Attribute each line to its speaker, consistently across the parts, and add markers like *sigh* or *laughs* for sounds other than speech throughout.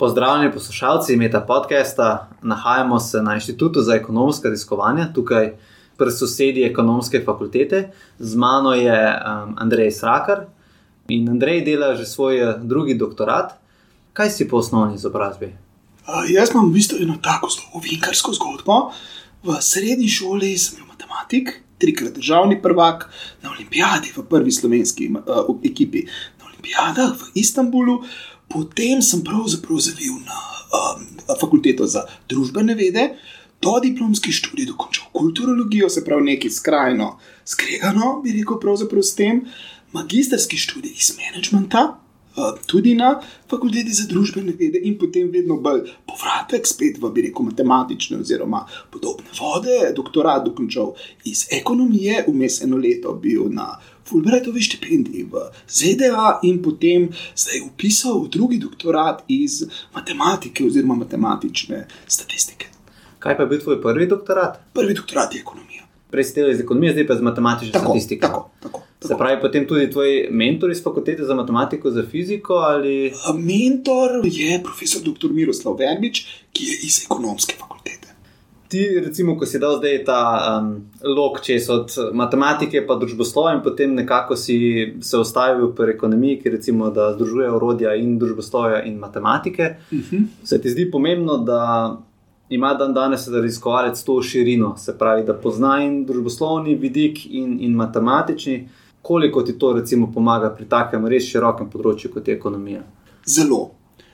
Speaker 1: Pozdravljeni poslušalci Meta podcasta. Nahajamo se na Inštitutu za ekonomska raziskovanja, tukaj pri sosedi ekonomske fakultete. Z mano je um, Andrej Srakar in Andrej dela že svoj uh, drugi doktorat. Kaj si po osnovni izobrazbi?
Speaker 2: Uh, jaz imam v bistvu eno tako zelo ovinkarsko zgodbo. V srednji šoli sem bil matematik, trikrat državni prvak na olimpijadi, v prvi slovenski uh, ekipi na olimpijadah v Istanbulu. Potem sem pravzaprav zavil na um, fakulteto za družbene vede, do diplomski študij dokončal kulturologijo, se pravi nekaj skrajno skregano, bi rekel, pravzaprav s tem, magistrski študij iz managementa, uh, tudi na fakulteti za družbene vede, in potem vedno bolj povratek, spet v, bi rekel, matematične oziroma podobne vode, doktorat dokončal iz ekonomije, vmes eno leto bil na. Fulbrightovi štipendiji v ZDA in potem zdaj upisal drugi doktorat iz matematike oziroma matematične statistike.
Speaker 1: Kaj pa je bil tvoj prvi doktorat?
Speaker 2: Prvi doktorat je ekonomija.
Speaker 1: Prej si delal iz ekonomije, zdaj pa z matematično
Speaker 2: Tako,
Speaker 1: statistiko.
Speaker 2: tako, tako,
Speaker 1: Se pravi, potem tudi tvoj mentor iz fakultete za matematiko, za fiziko ali.
Speaker 2: Mentor je profesor dr. Miroslav Verbič, ki je iz ekonomske fakultete.
Speaker 1: Ti, recimo, ko si dal zdaj ta um, lok čez od matematike pa družboslova, in potem nekako si se ustavil pri ekonomiji, ki recimo, da združuje orodja in družboslovja in matematike.
Speaker 2: Uh -huh.
Speaker 1: Se ti zdi pomembno, da ima dan danes raziskovalec to širino, se pravi, da pozna in družboslovni vidik in, in matematični, koliko ti to recimo pomaga pri takem res širokem področju kot je ekonomija?
Speaker 2: Zelo.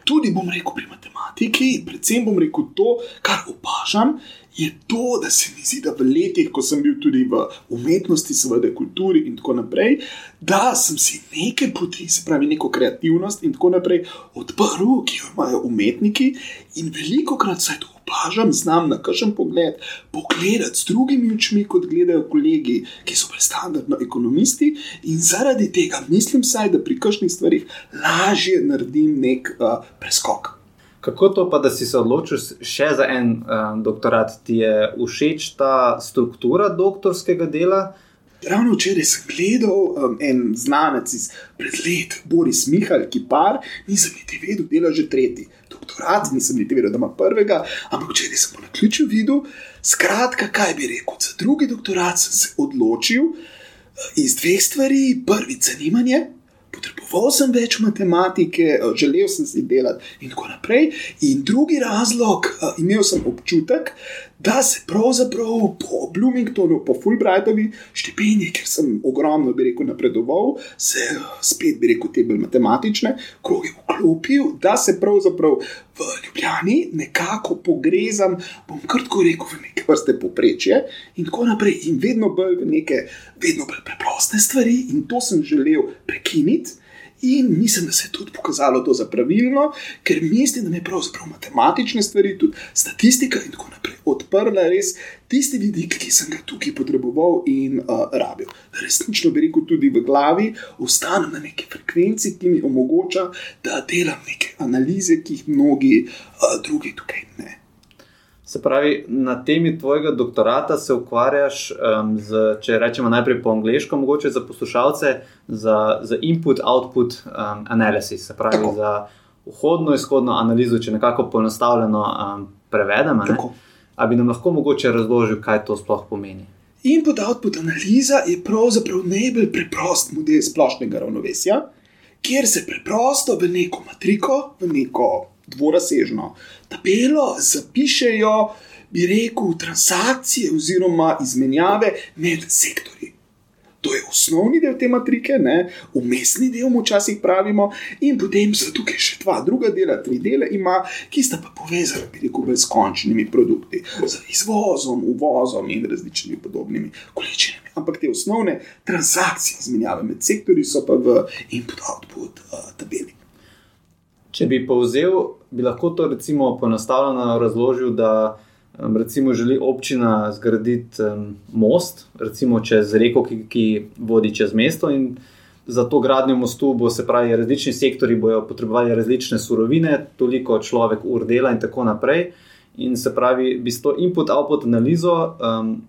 Speaker 2: Tudi bom rekel pri matematiki, predvsem bom rekel to, kar opažam, je to, da se mi zdi, da v letih, ko sem bil tudi v umetnosti, seveda kulturi in tako naprej, da sem si neke poti, se pravi neko kreativnost in tako naprej odprl, ki jo imajo umetniki in veliko krat se to opažam, znam na kakšen pogled pogledati z drugimi očmi, kot gledajo kolegi, ki so bolj standardno ekonomisti in zaradi tega mislim saj, da pri kakšnih stvarih lažje naredim nek uh, preskok.
Speaker 1: Kako to pa, da si se odločil še za en um, doktorat, ti je všeč ta struktura doktorskega dela?
Speaker 2: Ravno včeraj sem gledal um, en znanec iz pred let, Boris Mihal, ki par, nisem niti vedel, dela že tretji doktorat, nisem niti vedel, da ima prvega, ampak včeraj sem po naključju videl. Skratka, kaj bi rekel, za drugi doktorat sem se odločil uh, iz dveh stvari. Prvi, zanimanje. Potreboval sem več matematike, eh, želel sem si delati, in tako naprej. In drugi razlog, eh, imel sem občutek, da se pravzaprav po Bloomingtonu, po Fulbrightovi štipendiji, ker sem ogromno, bi rekel, napredoval, se spet, bi rekel, te bolj matematične kroge vklopil, da se pravzaprav v Ljubljani nekako pogrezam, bom kratko rekel, v neke vrste poprečje in tako naprej, in vedno bolj v neke, vedno bolj preproste stvari, in to sem želel prekiniti. In mislim, da se je tudi pokazalo to za pravilno, ker mislim, da me pravzaprav matematične stvari, tudi statistika in tako naprej odprla res tisti vidik, ki sem ga tukaj potreboval in uh, rabil. Resnično bi rekel tudi v glavi, ostanem na neki frekvenci, ki mi omogoča, da delam neke analize, ki jih mnogi uh, drugi tukaj ne.
Speaker 1: Se pravi, na temi tvojega doktorata se ukvarjaš um, z, če rečemo najprej po angliško, mogoče za poslušalce, za, za input-output um, analysis, se pravi
Speaker 2: Tako.
Speaker 1: za vhodno-izhodno analizo, če nekako poenostavljeno um, prevedemo. ne.
Speaker 2: Tako.
Speaker 1: A bi nam lahko mogoče razložil, kaj to sploh pomeni?
Speaker 2: Input-output analiza je pravzaprav najbolj preprost model splošnega ravnovesja, kjer se preprosto v neko matriko, v neko dvorasežno tabelo zapišejo, bi rekel, transakcije oziroma izmenjave med sektorji. To je osnovni del te matrike, ne? umestni del, včasih pravimo, in potem so tukaj še dva druga dela, tri dele ima, ki sta pa povezani, bi rekel, s končnimi produkti, z izvozom, uvozom in različnimi podobnimi količinami. Ampak te osnovne transakcije, izmenjave med sektorji, so pa v input-output uh, tabeli.
Speaker 1: Če bi povzel, bi lahko to recimo poenostavljeno razložil, da um, recimo želi občina zgraditi um, most, recimo čez reko, ki, ki vodi čez mesto. in Za to gradnjo mostu bo se pravi, različni sektori bodo potrebovali različne surovine, toliko človek ur dela in tako naprej. In se pravi, bi s to input-output analizo um,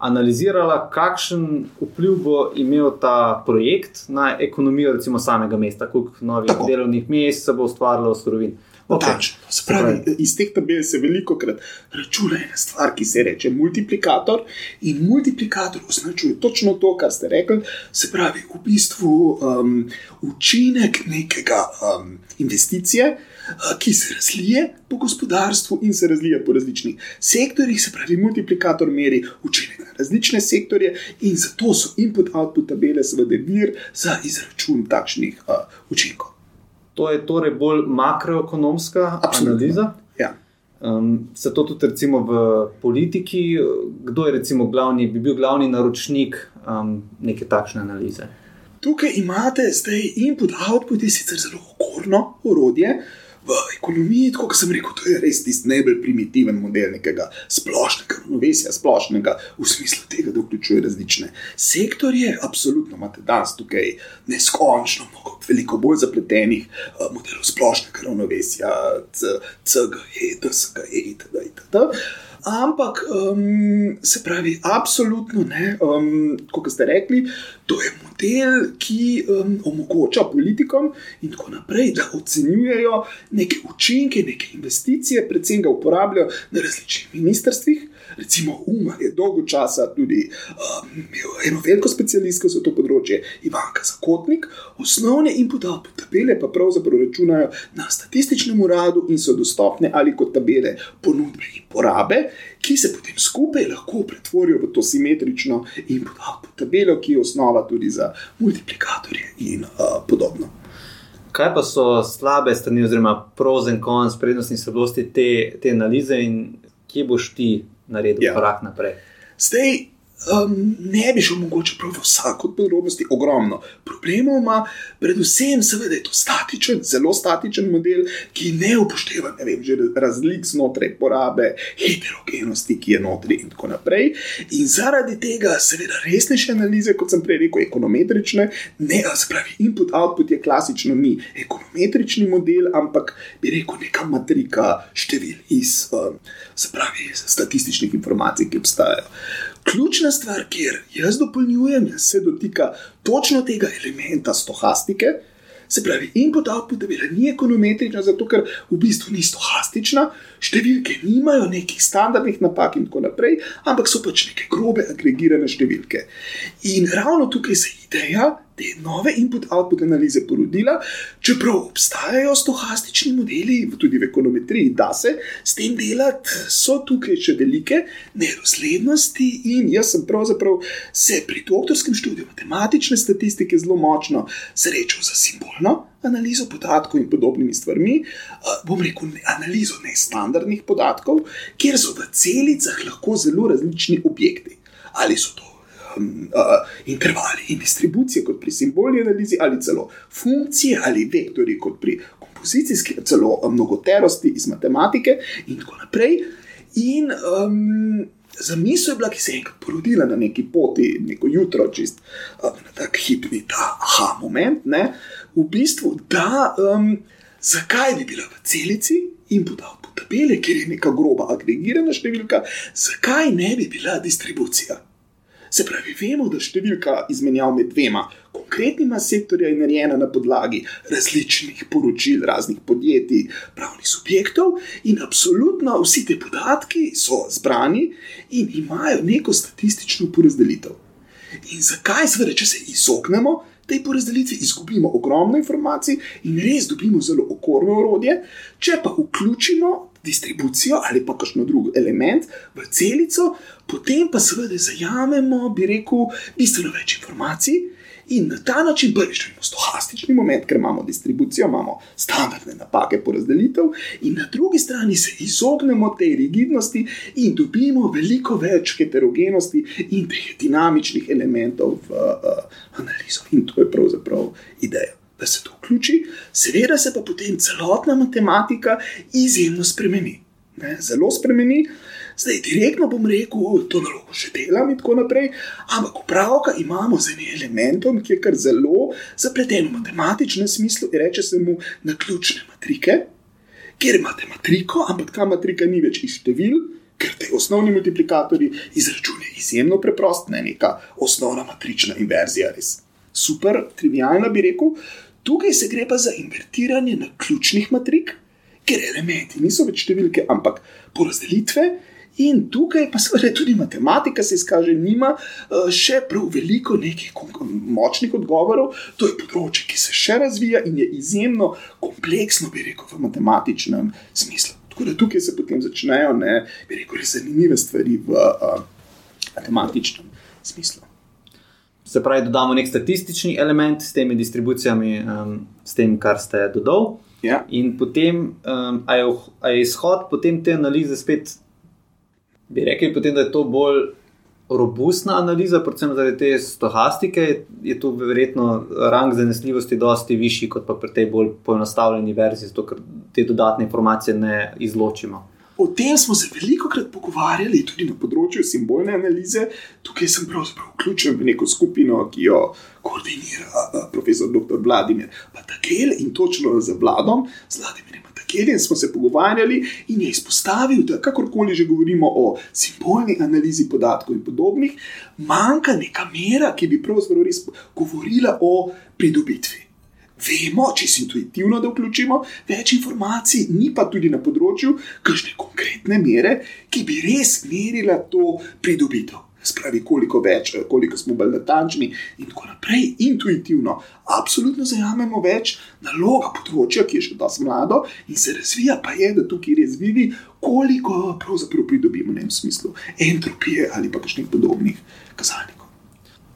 Speaker 1: analizirala, kakšen vpliv bo imel ta projekt na ekonomijo, recimo samega mesta, koliko novih
Speaker 2: Tako.
Speaker 1: delovnih mest se bo ustvarilo, surovin.
Speaker 2: Točno. Se pravi, iz teh tabel se veliko krat računa ena stvar, ki se reče multiplikator. In multiplikator označuje točno to, kar ste rekli. Se pravi, v bistvu um, učinek nekega um, investicije, uh, ki se razlije po gospodarstvu in se razlije po različnih sektorjih. Se pravi, multiplikator meri učinek na različne sektorje in zato so input-output tabele seveda vir za izračun takšnih uh, učinkov.
Speaker 1: To je torej bolj makroekonomska
Speaker 2: Absolutno.
Speaker 1: analiza.
Speaker 2: Ja.
Speaker 1: Um, se to tudi recimo v politiki, kdo je recimo glavni, bi bil glavni naročnik um, neke takšne analize?
Speaker 2: Tukaj imate zdaj input-output, je sicer zelo okorno orodje. V ekonomiji, kot sem rekel, to je res tisti najbolj primitiven model nekega splošnega ravnovesja, splošnega v smislu tega, da vključuje različne sektorje. Absolutno imate danes tukaj neskončno, mnogo, veliko bolj zapletenih uh, modelov splošnega ravnovesja, CGE, DSGE itd. itd. Ampak, um, se pravi, absolutno ne, um, kot ste rekli, to je model, ki um, omogoča politikom in tako naprej, da ocenjujejo neke učinke, neke investicije, predvsem ga uporabljajo na različnih ministrstvih. Recimo, UMA je dolgo časa tudi um, imel eno veliko specialistko za to področje, Ivanka Zakotnik. Osnovne input-output tabele pa pravzaprav računajo na statističnem uradu in so dostopne ali kot tabele ponudbe in porabe, ki se potem skupaj lahko pretvorijo v to simetrično input-output tabelo, ki je osnova tudi za multiplikatorje in uh, podobno.
Speaker 1: Kaj pa so slabe strani, oziroma pros in cons, prednosti in slabosti te, te analize, in kje boš ti naredil
Speaker 2: Ja.
Speaker 1: korak naprej?
Speaker 2: Zdaj, um, ne bi šel mogoče prav v vsako podrobnosti, ogromno problemov ima, predvsem, seveda, je to statičen, zelo statičen model, ki ne upošteva ne vem, razlik znotraj porabe, heterogenosti, ki je notri in tako naprej. In zaradi tega, seveda, resnejše analize, kot sem prej rekel, ekonometrične, ne, se pravi, input-output je klasično ni ekonometrični model, ampak bi rekel neka matrika števil iz, um, se pravi, statističnih informacij, ki obstajajo. Ključna stvar, kjer jaz dopolnjujem, jaz se dotika točno tega elementa stohastike. Se pravi, input-output tabela ni ekonometrična, zato ker v bistvu ni stohastična, številke nimajo nekih standardnih napak in tako naprej, ampak so pač neke grobe agregirane številke. In ravno tukaj se ideja te nove input-output analize porodila, čeprav obstajajo stohastični modeli, tudi v ekonometriji, da se s tem delati, so tukaj še velike neroslednosti. In jaz sem pravzaprav se pri doktorskem študiju matematične statistike zelo močno srečal za simbolno analizo podatkov in podobnimi stvarmi. Bom rekel, analizo nestandardnih podatkov, kjer so v celicah lahko zelo različni objekti. Ali so to uh, intervali in distribucije, kot pri simbolni analizi, ali celo funkcije ali vektori, kot pri kompozicijski, celo um, mnogoterosti iz matematike in tako naprej. In um, zamisel je bila, ki se je enkrat porodila na neki poti, neko jutro, čist um, na tak hipni, ta aha moment, ne, v bistvu, da um, zakaj bi bila v celici in podal po tabele, ker je neka groba agregirana številka, zakaj ne bi bila distribucija. Se pravi, vemo, da številka izmenjav med dvema konkretnima sektorja je narejena na podlagi različnih poročil raznih podjetij, pravnih subjektov, in absolutno vsi ti podatki so zbrani in imajo neko statistično porazdelitev. In zakaj, seveda, če se izognemo tej porazdelitvi, izgubimo ogromno informacij in res dobimo zelo okorno orodje, če pa vključimo distribucijo ali pa kakšno drugo element v celico, potem pa seveda zajamemo, bi rekel, bistveno več informacij. In na ta način imamo stohastični moment, ker imamo distribucijo, imamo standardne napake porazdelitev, in na drugi strani se izognemo tej rigidnosti in dobimo veliko več heterogenosti in teh dinamičnih elementov v uh, analizo. In to je pravzaprav ideja. Da se to vključi, seveda se pa potem celotna matematika izjemno spremeni. Ne? Zelo spremeni, zdaj direktno bom rekel, to nalogo že delam in tako naprej, ampak upravka imamo z enim elementom, ki je kar zelo zapleten v matematičnem smislu, in reče se mu na ključne matrike, kjer imate matriko, ampak ta matrika ni več iz števil. Ker te osnovni multiplikatorji izračunajo izjemno preprost, ne neka osnovna matrična inverzija, res super, trivijalna bi rekel. Tukaj se gre pa za invertiranje na ključnih matrik, ker elementi niso več številke, ampak porazdelitve. In tukaj pa seveda tudi matematika se izkaže, nima uh, še prav veliko nekih močnih odgovorov. To je področje, ki se še razvija in je izjemno kompleksno, bi rekel, v matematičnem smislu. Tako da tukaj se potem začnejo, ne, bi rekel, zanimive stvari v uh, matematičnem smislu.
Speaker 1: Se pravi, dodamo nek statistični element s temi distribucijami, um, s tem, kar ste dodali.
Speaker 2: Ja.
Speaker 1: In potem, um, a, je, a je izhod potem te analize spet bi rekli, potem, da je to bolj robustna analiza, predvsem zaradi te stohastike, je tu verjetno rang zanesljivosti dosti višji kot pa pri tej bolj poenostavljeni verziji, zato ker te dodatne informacije ne izločimo.
Speaker 2: O tem smo se veliko krat pogovarjali, tudi na področju simbolne analize. Tukaj sem pravzaprav vključen v neko skupino, ki jo koordinira profesor dr. Vladimir Patakel in točno z Vladom, z Vladimirjem Patakeljem smo se pogovarjali in je izpostavil, da kakorkoli že govorimo o simbolni analizi podatkov in podobnih, manjka neka mera, ki bi pravzaprav res govorila o pridobitvi. Vemo, če si intuitivno, da vključimo več informacij, ni pa tudi na področju kakšne konkretne mere, ki bi res merila to pridobitev. Spravi, koliko več, koliko smo bolj natančni, in tako naprej, intuitivno, absolutno zajamemo več naloga področja, ki je še dosti mlado in se razvija, pa je, da tukaj res vidi, koliko pravzaprav pridobimo v smislu entropije ali pa kakšnih podobnih kazalnikov.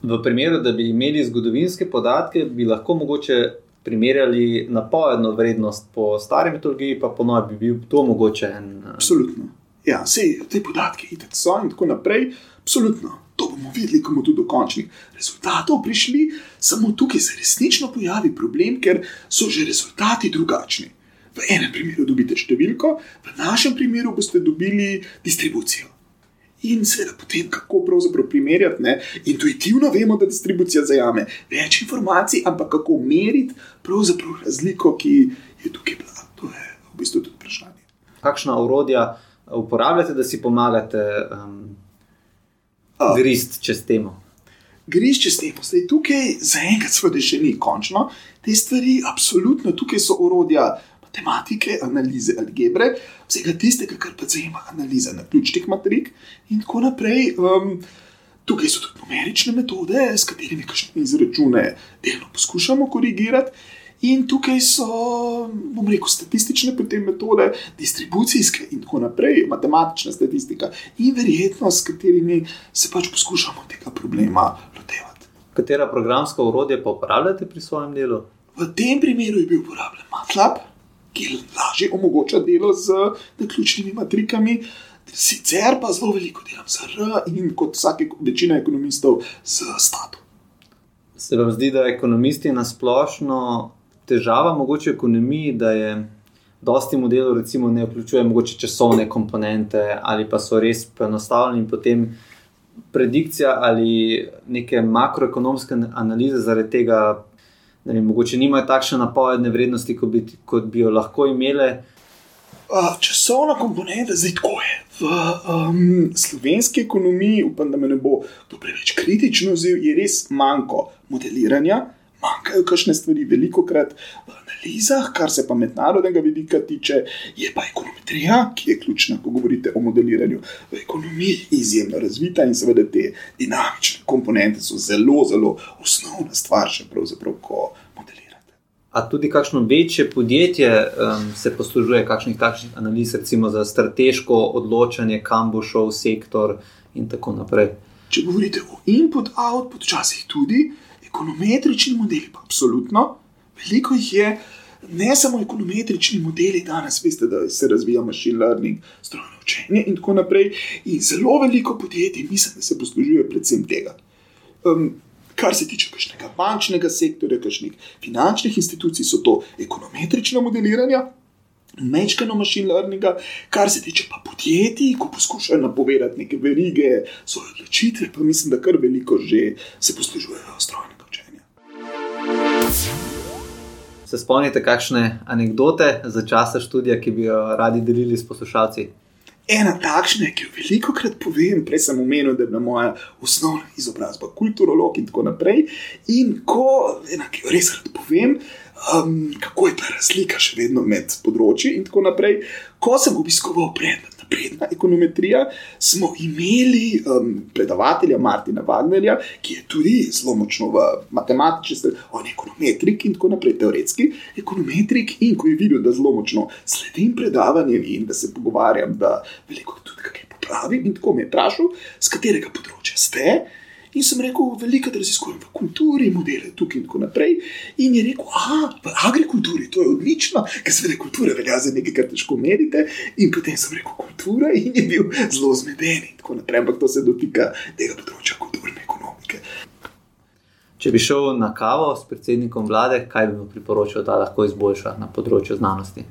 Speaker 1: V primeru, da bi imeli zgodovinske podatke, bi lahko mogoče primerjali napovedno vrednost po stari metodologiji, pa po novi bi bil to mogoče en.
Speaker 2: Absolutno. Ja, vse te podatke, itd. so in tako naprej. Absolutno, to bomo videli, ko bomo tudi do končnih rezultatov prišli. Samo tukaj se resnično pojavi problem, ker so že rezultati drugačni. V enem primeru dobite številko, v našem primeru boste dobili distribucijo. In seveda, potem kako pravzaprav primerjati. Ne? Intuitivno vemo, da distribucija zajame več informacij, ampak kako meriti pravzaprav razliko, ki je tukaj bila. To je v bistvu tudi vprašanje.
Speaker 1: Kakšna urodja uporabljate, da si pomagate? Um grist čez temo.
Speaker 2: Grist čez temo. Zdaj, tukaj zaenkrat seveda še ni končno. Te stvari, absolutno, tukaj so orodja matematike, analize algebre, vsega tistega, kar pa zajema analiza na ključnih matrik in tako naprej. Um, tukaj so tudi numerične metode, s katerimi kakšne izračune delno poskušamo korigirati. In tukaj so, bom rekel, statistične metode, distribucijske in tako naprej, matematična statistika in verjetnost, s katerimi se pač poskušamo tega problema lotevati.
Speaker 1: Katera programska urodja pa uporabljate pri svojem delu?
Speaker 2: V tem primeru je bil uporabljen MATLAB, ki lažje omogoča delo z ključnimi matrikami. Sicer pa zelo veliko delam z R in kot vsake večina ekonomistov z statom.
Speaker 1: Se vam zdi, da ekonomisti na splošno težava mogoče ekonomiji, da je dosti modelov, recimo, ne vključuje mogoče časovne komponente ali pa so res poenostavljeni in potem predikcija ali neke makroekonomske analize zaradi tega, ne mogoče nimajo takšne napovedne vrednosti, kot bi, kot bi jo lahko imele.
Speaker 2: Časovna komponenta, zdaj tako je. V um, slovenski ekonomiji, upam, da me ne bo to preveč kritično vzel, je res manjko modeliranja manjkajo kakšne stvari, veliko krat analizah, kar se pa mednarodnega vidika tiče, je pa ekonometrija, ki je ključna, ko govorite o modeliranju. V ekonomiji je izjemno razvita in seveda te dinamične komponente so zelo, zelo osnovna stvar, še pravzaprav, ko modelirate.
Speaker 1: A tudi kakšno večje podjetje um, se poslužuje kakšnih takšnih analiz, recimo za strateško odločanje, kam bo šel sektor in tako naprej.
Speaker 2: Če govorite o input-output, včasih tudi, ekonometrični modeli, pa absolutno, veliko jih je, ne samo ekonometrični modeli, danes veste, da se razvija machine learning, strojno učenje in tako naprej. In zelo veliko podjetij, mislim, da se poslužuje predvsem tega. Um, kar se tiče kakšnega bančnega sektorja, kakšnih finančnih institucij, so to ekonometrična modeliranja. Mečkano machine learninga, kar se tiče pa podjetij, ko poskušajo napovedati neke verige, svoje odločitve, pa mislim, da kar veliko že se poslužujejo strojno.
Speaker 1: Se spomnite, kakšne anekdote za časa študija, ki bi jo radi delili s poslušalci?
Speaker 2: Ena takšna, ki jo veliko krat povem, prej sem omenil, da je bila moja osnovna izobrazba kulturolog in tako naprej. In ko, ena, ki jo res rad povem, um, kako je ta razlika še vedno med področji in tako naprej. Ko sem obiskoval predmet, napredna ekonometrija, smo imeli um, predavatelja Martina Wagnerja, ki je tudi zelo močno v matematični, on je ekonometrik in tako naprej, teoretski ekonometrik. In ko je videl, da zelo močno sledim predavanjem in da se pogovarjam, da veliko tudi kaj popravim, in tako me je vprašal, z katerega področja ste. In sem rekel, veliko raziskujem v kulturi, modele tukaj in tako naprej. In je rekel, ah, v agrikulturi, to je odlično, ker se vede, kultura velja za nekaj, kar težko merite. In potem sem rekel, kultura in je bil zelo zmeden in tako naprej. Ampak to se dotika tega področja kulturne ekonomike.
Speaker 1: Če bi šel na kavo s predsednikom vlade, kaj bi mu priporočil, da lahko izboljša na področju znanosti?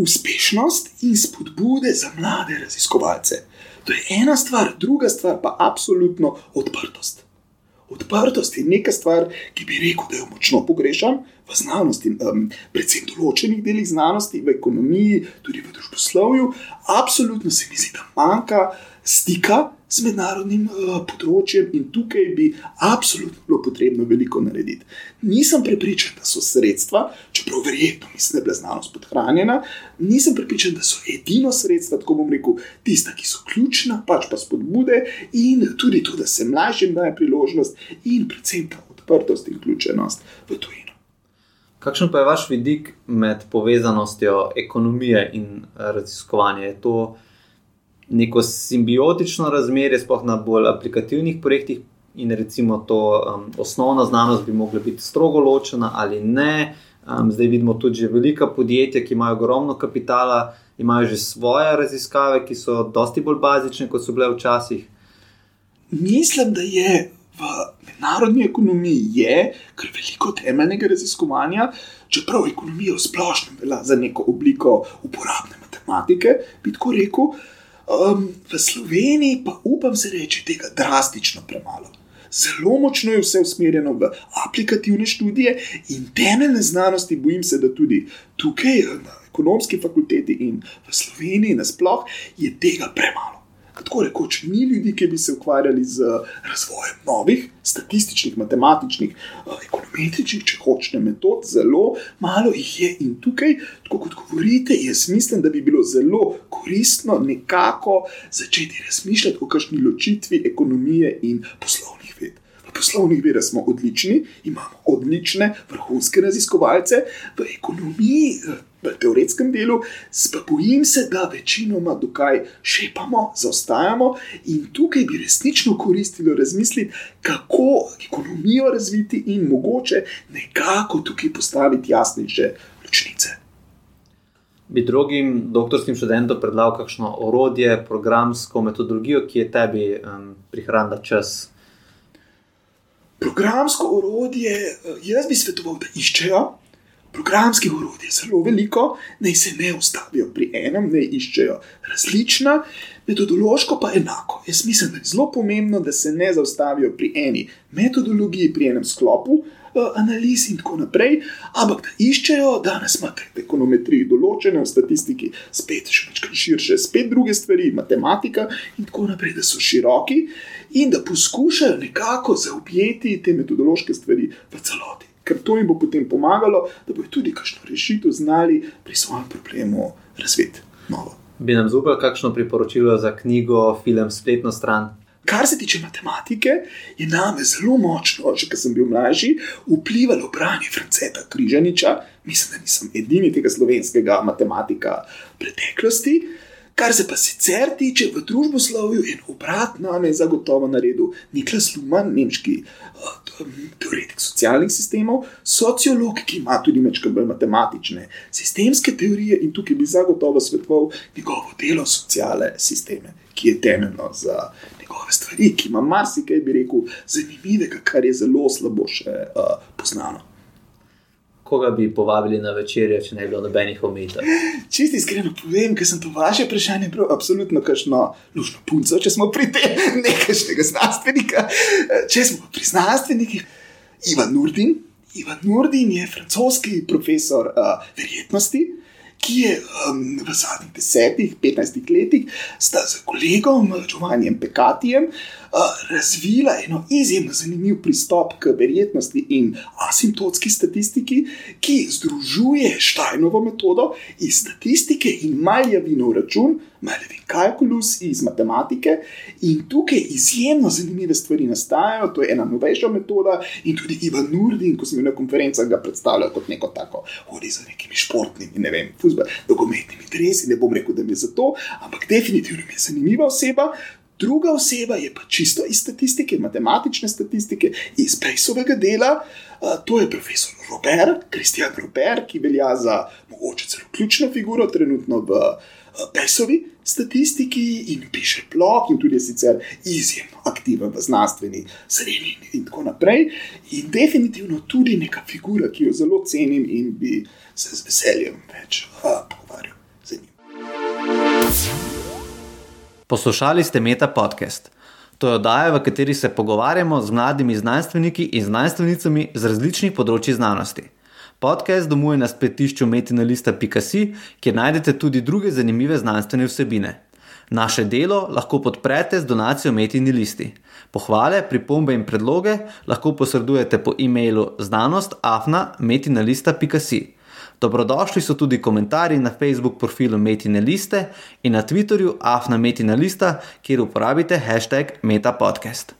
Speaker 2: Uspešnost in spodbude za mlade raziskovalce. To je ena stvar, druga stvar pa absolutno odprtost. Odprtost je neka stvar, ki bi rekel, da jo močno pogrešam v znanosti, um, predvsem v določenih delih znanosti, v ekonomiji, tudi v družboslovju. Absolutno se mi zdi, da manjka stika z mednarodnim uh, področjem in tukaj bi absolutno bilo potrebno veliko narediti. Nisem prepričan, da so sredstva, čeprav verjetno mislim, da je bila znanost podhranjena, nisem prepričan, da so edino sredstva, tako bom rekel, tista, ki so ključna, pač pa spodbude in tudi to, da se mlajšim daje priložnost in predvsem ta odprtost in vključenost v tujino.
Speaker 1: Kakšen pa je vaš vidik med povezanostjo ekonomije in raziskovanja? Je to neko simbiotično razmerje, sploh na bolj aplikativnih projektih, in recimo to um, osnovna znanost bi mogla biti strogo ločena ali ne. Um, zdaj vidimo tudi že velika podjetja, ki imajo ogromno kapitala, imajo že svoje raziskave, ki so dosti bolj bazične, kot so bile včasih.
Speaker 2: Mislim, da je mednarodni ekonomiji je kar veliko temeljnega raziskovanja, čeprav ekonomija v splošnem velja za neko obliko uporabne matematike, bi tako rekel. Um, v Sloveniji pa upam se reči tega drastično premalo. Zelo močno je vse usmerjeno v aplikativne študije in temeljne znanosti, bojim se, da tudi tukaj na ekonomski fakulteti in v Sloveniji nasploh je tega premalo tako rekoč, ni ljudi, ki bi se ukvarjali z razvojem novih statističnih, matematičnih, eh, ekonometričnih, če hočete, metod, zelo malo jih je. In tukaj, tako kot govorite, jaz mislim, da bi bilo zelo koristno nekako začeti razmišljati o kakšni ločitvi ekonomije in poslovnih ved. Poslovnih vedah smo odlični, imamo odlične, vrhunske raziskovalce, v ekonomiji. V teoretskem delu, pa bojim se, da večinoma dokaj šepamo, zaostajamo in tukaj bi resnično koristilo razmisliti, kako ekonomijo razviti in mogoče nekako tukaj postaviti jasnejše ločnice.
Speaker 1: Bi drugim doktorskim študentom predlagal kakšno orodje, programsko metodologijo, ki je tebi um, prihranila čas?
Speaker 2: Programsko orodje, eh, jaz bi svetoval, da iščejo, programskih urodij je zelo veliko, naj se ne ustavijo pri enem, naj iščejo različna, metodološko pa enako. Jaz mislim, da je zelo pomembno, da se ne zaustavijo pri eni metodologiji, pri enem sklopu. Eh, analiz in tako naprej, ampak da iščejo, danes imate v ekonometriji določene, v statistiki spet še nekaj širše, spet druge stvari, matematika in tako naprej, da so široki in da poskušajo nekako zaobjeti te metodološke stvari v celoti ker to jim bo potem pomagalo, da bodo tudi kakšno rešitev znali pri svojem problemu razviti. Novo.
Speaker 1: Bi nam zaupal kakšno priporočilo za knjigo, film, spletno stran?
Speaker 2: Kar se tiče matematike, je name zelo močno, že ko sem bil mlajši, vplivalo branje Franceta Križaniča. Mislim, da nisem edini tega slovenskega matematika preteklosti. Kar se pa sicer tiče v družboslovju, in obrat name je zagotovo naredil Niklas Luman, nemški uh, teoretik socialnih sistemov, sociolog, ki ima tudi nekaj bolj matematične sistemske teorije in tukaj bi zagotovo svetoval njegovo delo sociale sisteme, ki je temeljno za njegove stvari, ki ima marsikaj, bi rekel, zanimivega, kar je zelo slabo še uh, poznano
Speaker 1: koga bi povabili na večerjo, če ne bi bilo nobenih omejitev?
Speaker 2: Čisti iskreno povem, ker sem to vaše vprašanje prav absolutno kašno lušno punco, če smo pri tem *laughs* nekajšnega znanstvenika. Če smo pri znanstvenikih, Ivan Nurdin. Ivan Nurdin je francoski profesor uh, verjetnosti. Ki je um, v zadnjih desetih, petnajstih letih sta z kolegom Giovannijem Pekatijem razvila eno izjemno zanimiv pristop k verjetnosti in asimptotski statistiki, ki združuje Štajnovo metodo iz statistike in Maljavinov račun, Maljavin kalkulus iz matematike. In tukaj izjemno zanimive stvari nastajajo, to je ena novejša metoda. In tudi Ivan Nurdin, ko smo na konferencah, ga predstavlja kot neko tako, hodi za nekimi športnimi, ne vem, fuzbol, dogometnimi dresi. Ne bom rekel, da mi je za to, ampak definitivno mi je zanimiva oseba. Druga oseba je pa čisto iz statistike, matematične statistike, iz Pejsovega dela. To je profesor Robert, Kristjan Robert, ki velja za mogoče celo ključno figuro trenutno v Pejsovi statistiki in piše blog, in tudi sicer izjemno aktiven v znanstveni sredini in tako naprej. In definitivno tudi neka figura, ki jo zelo cenim in bi se z veseljem več pogovarjal z njim.
Speaker 1: Poslušali ste Meta podcast. To je oddaja, v kateri se pogovarjamo z mladimi znanstveniki in znanstvenicami z različnih področji znanosti. Podcast domuje na spletišču metinalista.si, kjer najdete tudi druge zanimive znanstvene vsebine. Naše delo lahko podprete z donacijo Metini listi. Pohvale, pripombe in predloge lahko posredujete po e-mailu znanost.afna.metinalista.si. Dobrodošli so tudi komentarji na Facebook profilu Metine liste in na Twitterju afna Metina lista, kjer uporabite hashtag MetaPodcast.